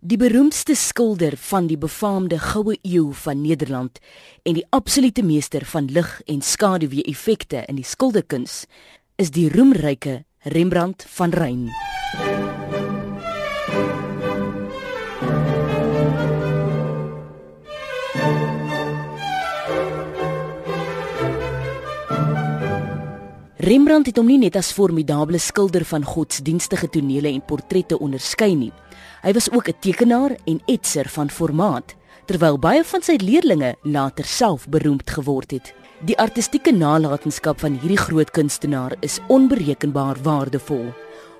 Die beroemdste skilder van die befaamde goue eeu van Nederland en die absolute meester van lig en skaduwee-effekte in die skilderkuns is die roemryke Rembrandt van Ryn. Rembrandt het hom nie net as formidable skilder van godsdienstige tonele en portrette onderskei nie. Hy was ook 'n tekenaar en etser van formaat, terwyl baie van sy leerlinge later self beroemd geword het. Die artistieke nalatenskap van hierdie groot kunstenaar is onberekenbaar waardevol.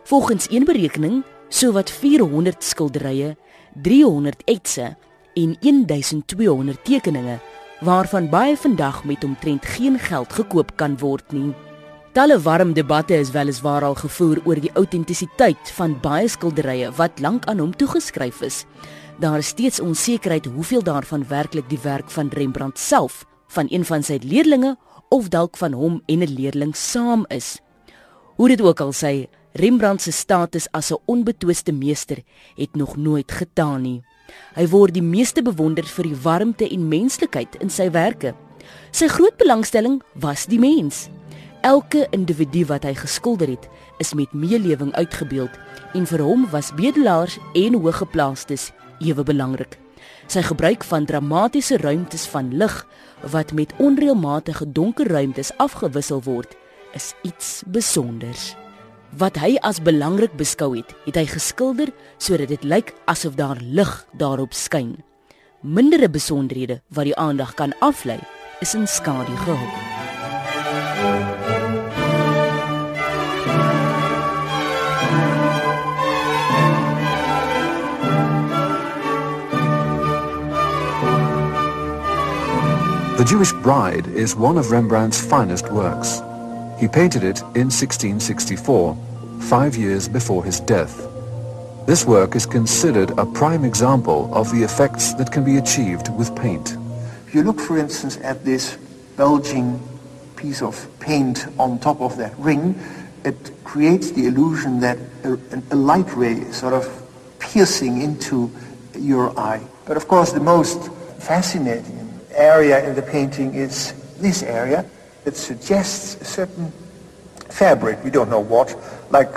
Volgens een berekening, sowat 400 skilderye, 300 etse en 1200 tekeninge waarvan baie vandag met omtrent geen geld gekoop kan word nie. Talle warm debatte is weliswaar al gevoer oor die autentisiteit van baie skilderye wat lank aan hom toegeskryf is. Daar is steeds onsekerheid hoeveel daarvan werklik die werk van Rembrandt self, van een van sy leerlinge of dalk van hom en 'n leerling saam is. Hoe dit ook al sê, Rembrandt se status as 'n onbetwiste meester het nog nooit getaan nie. Hy word die meeste bewonder vir die warmte en menslikheid in sy werke. Sy groot belangstelling was die mens. Elke individu wat hy geskilder het, is met meelewing uitgebeeld en vir hom was bedelaars en hoëgeplaastes ewe belangrik. Sy gebruik van dramatiese ruimtes van lig wat met onreëlmatige donker ruimtes afgewissel word, is iets spesonders. Wat hy as belangrik beskou het, het hy geskilder sodat dit lyk asof daar lig daarop skyn. Mindere besonderhede wat die aandag kan aflei, is in skadu gehou. The Jewish Bride is one of Rembrandt's finest works. He painted it in 1664, five years before his death. This work is considered a prime example of the effects that can be achieved with paint. If you look, for instance, at this bulging piece of paint on top of that ring, it creates the illusion that a, a light ray is sort of piercing into your eye. But of course, the most fascinating area in the painting is this area that suggests a certain fabric, we don't know what, like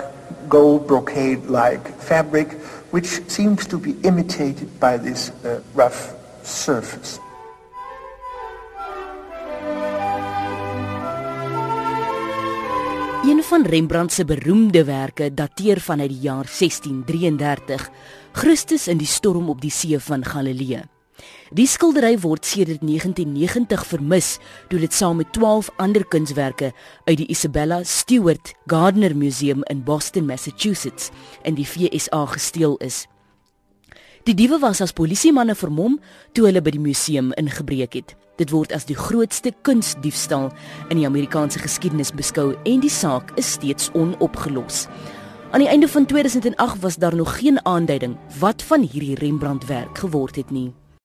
gold brocade-like fabric, which seems to be imitated by this uh, rough surface. Een van Rembrandt se beroemde werke dateer vanuit die jaar 1633, Christus in die storm op die see van Galilea. Die skildery word sedert 1990 vermis toe dit saam met 12 ander kunswerke uit die Isabella Stewart Gardner Museum in Boston, Massachusetts in die VSA gesteel is. Die diewe was as polisiemanne vermom toe hulle by die museum ingebreek het. Dit word as die grootste kunsdiefstal in die Amerikaanse geskiedenis beskou en die saak is steeds onopgelos. Aan die einde van 2008 was daar nog geen aanduiding wat van hierdie Rembrandt werk geword het nie.